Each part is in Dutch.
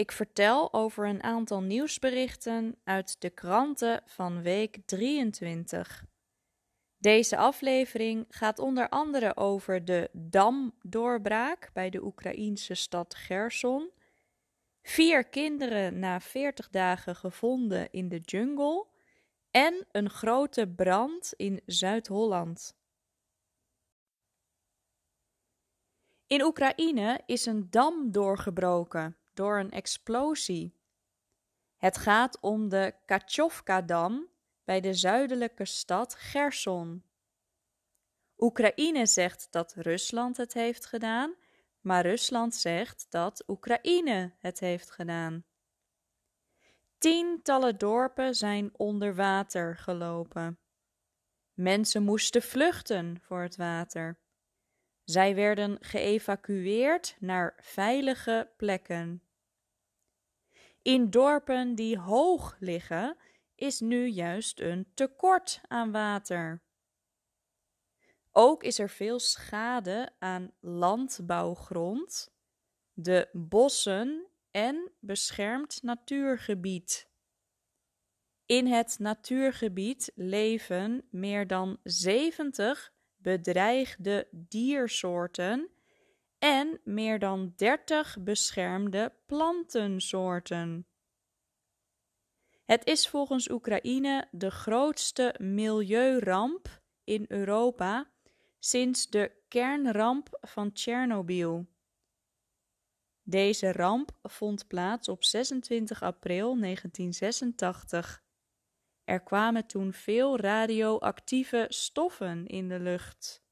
Ik vertel over een aantal nieuwsberichten uit de kranten van week 23. Deze aflevering gaat onder andere over de damdoorbraak bij de Oekraïense stad Gerson, vier kinderen na 40 dagen gevonden in de jungle en een grote brand in Zuid-Holland. In Oekraïne is een dam doorgebroken door een explosie. Het gaat om de Kachovka-dam bij de zuidelijke stad Gerson. Oekraïne zegt dat Rusland het heeft gedaan, maar Rusland zegt dat Oekraïne het heeft gedaan. Tientallen dorpen zijn onder water gelopen. Mensen moesten vluchten voor het water. Zij werden geëvacueerd naar veilige plekken. In dorpen die hoog liggen is nu juist een tekort aan water. Ook is er veel schade aan landbouwgrond, de bossen en beschermd natuurgebied. In het natuurgebied leven meer dan 70 bedreigde diersoorten en meer dan 30 beschermde plantensoorten. Het is volgens Oekraïne de grootste milieuramp in Europa sinds de kernramp van Tsjernobyl. Deze ramp vond plaats op 26 april 1986. Er kwamen toen veel radioactieve stoffen in de lucht.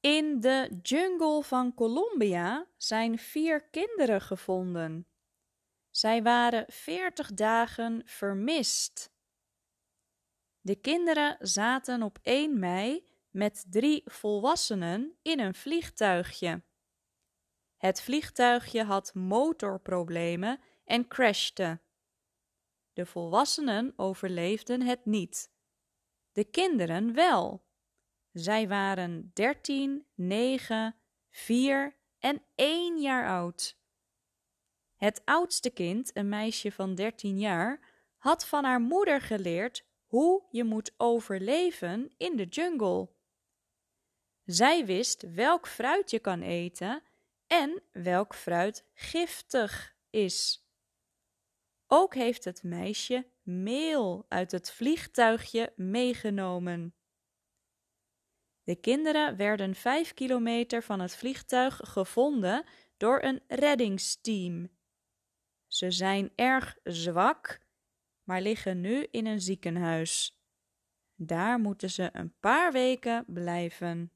In de jungle van Colombia zijn vier kinderen gevonden. Zij waren veertig dagen vermist. De kinderen zaten op 1 mei met drie volwassenen in een vliegtuigje. Het vliegtuigje had motorproblemen en crashte. De volwassenen overleefden het niet. De kinderen wel. Zij waren dertien, negen, vier en één jaar oud. Het oudste kind, een meisje van dertien jaar, had van haar moeder geleerd hoe je moet overleven in de jungle. Zij wist welk fruit je kan eten en welk fruit giftig is. Ook heeft het meisje meel uit het vliegtuigje meegenomen. De kinderen werden vijf kilometer van het vliegtuig gevonden door een reddingsteam. Ze zijn erg zwak, maar liggen nu in een ziekenhuis. Daar moeten ze een paar weken blijven.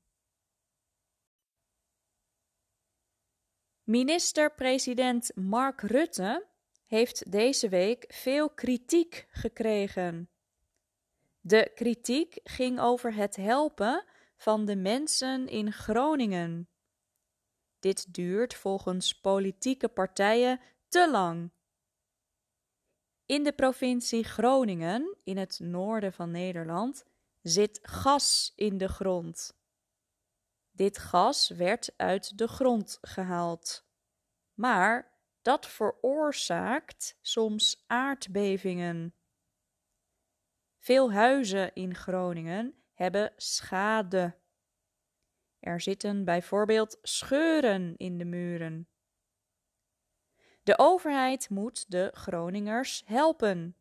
Minister-president Mark Rutte heeft deze week veel kritiek gekregen. De kritiek ging over het helpen van de mensen in Groningen. Dit duurt volgens politieke partijen te lang. In de provincie Groningen, in het noorden van Nederland, zit gas in de grond. Dit gas werd uit de grond gehaald. Maar dat veroorzaakt soms aardbevingen. Veel huizen in Groningen hebben schade. Er zitten bijvoorbeeld scheuren in de muren. De overheid moet de Groningers helpen.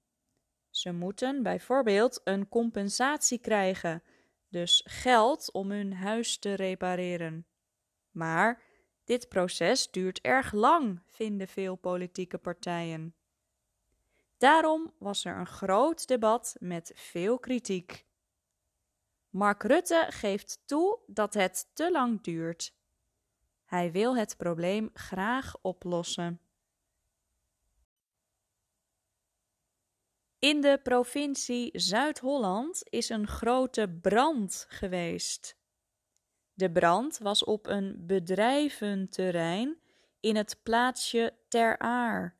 Ze moeten bijvoorbeeld een compensatie krijgen, dus geld om hun huis te repareren. Maar dit proces duurt erg lang, vinden veel politieke partijen. Daarom was er een groot debat met veel kritiek. Mark Rutte geeft toe dat het te lang duurt. Hij wil het probleem graag oplossen. In de provincie Zuid-Holland is een grote brand geweest. De brand was op een bedrijventerrein in het plaatsje Ter Aar.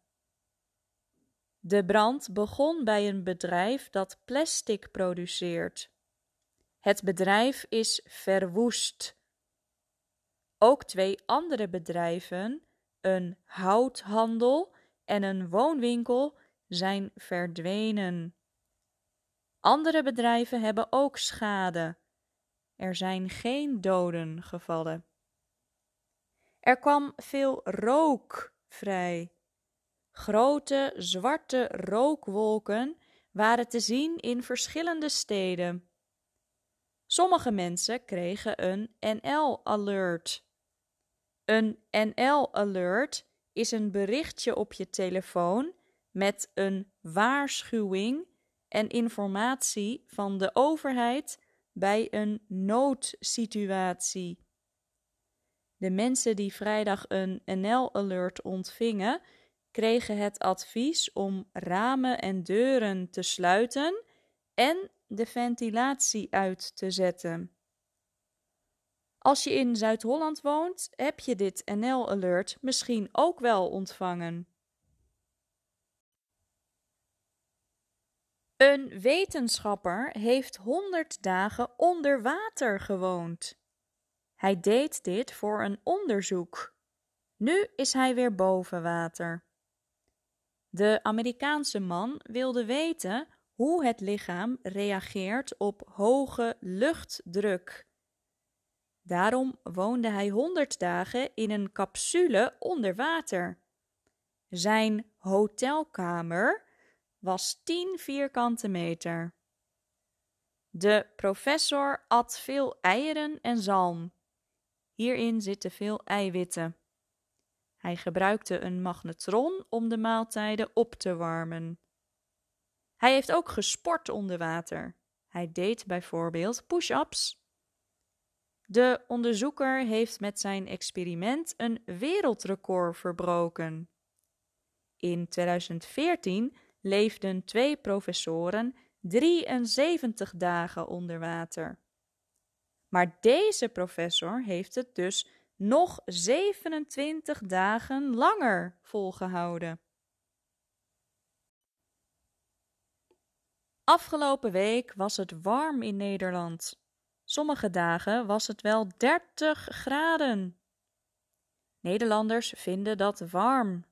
De brand begon bij een bedrijf dat plastic produceert. Het bedrijf is verwoest. Ook twee andere bedrijven, een houthandel en een woonwinkel, zijn verdwenen. Andere bedrijven hebben ook schade. Er zijn geen doden gevallen. Er kwam veel rook vrij. Grote zwarte rookwolken waren te zien in verschillende steden. Sommige mensen kregen een NL-alert. Een NL-alert is een berichtje op je telefoon met een waarschuwing en informatie van de overheid bij een noodsituatie. De mensen die vrijdag een NL-alert ontvingen, kregen het advies om ramen en deuren te sluiten en de ventilatie uit te zetten. Als je in Zuid-Holland woont, heb je dit NL-alert misschien ook wel ontvangen. Een wetenschapper heeft 100 dagen onder water gewoond. Hij deed dit voor een onderzoek. Nu is hij weer boven water. De Amerikaanse man wilde weten hoe het lichaam reageert op hoge luchtdruk. Daarom woonde hij 100 dagen in een capsule onder water. Zijn hotelkamer was 10 vierkante meter. De professor at veel eieren en zalm. Hierin zitten veel eiwitten. Hij gebruikte een magnetron om de maaltijden op te warmen. Hij heeft ook gesport onder water. Hij deed bijvoorbeeld push-ups. De onderzoeker heeft met zijn experiment een wereldrecord verbroken. In 2014 leefden twee professoren 73 dagen onder water. Maar deze professor heeft het dus nog 27 dagen langer volgehouden. Afgelopen week was het warm in Nederland. Sommige dagen was het wel 30 graden. Nederlanders vinden dat warm.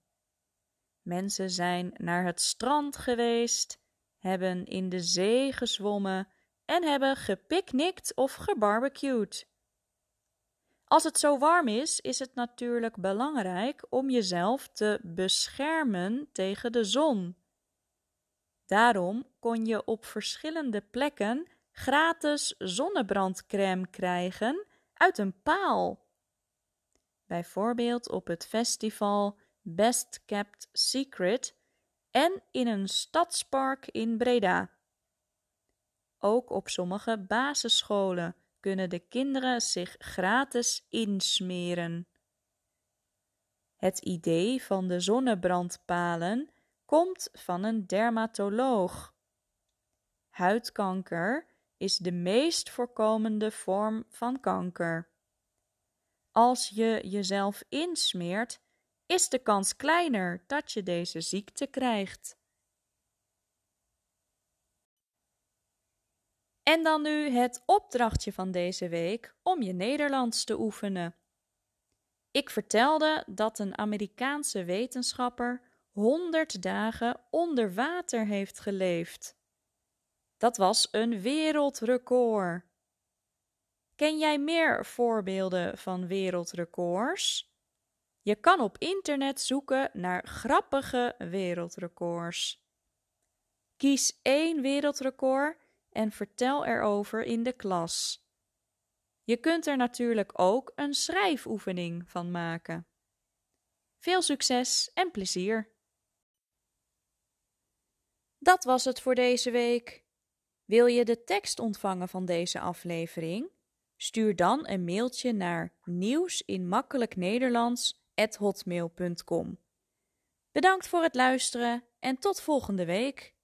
Mensen zijn naar het strand geweest, hebben in de zee gezwommen en hebben gepicnict of gebarbecued. Als het zo warm is, is het natuurlijk belangrijk om jezelf te beschermen tegen de zon. Daarom kon je op verschillende plekken gratis zonnebrandcrème krijgen uit een paal. Bijvoorbeeld op het festival Best Kept Secret en in een stadspark in Breda. Ook op sommige basisscholen kunnen de kinderen zich gratis insmeren. Het idee van de zonnebrandpalen komt van een dermatoloog. Huidkanker is de meest voorkomende vorm van kanker. Als je jezelf insmeert, is de kans kleiner dat je deze ziekte krijgt. En dan nu het opdrachtje van deze week om je Nederlands te oefenen. Ik vertelde dat een Amerikaanse wetenschapper 100 dagen onder water heeft geleefd. Dat was een wereldrecord. Ken jij meer voorbeelden van wereldrecords? Je kan op internet zoeken naar grappige wereldrecords. Kies één wereldrecord en vertel erover in de klas. Je kunt er natuurlijk ook een schrijfoefening van maken. Veel succes en plezier! Dat was het voor deze week. Wil je de tekst ontvangen van deze aflevering? Stuur dan een mailtje naar nieuwsinmakkelijknederlands@hotmail.com. Bedankt voor het luisteren en tot volgende week.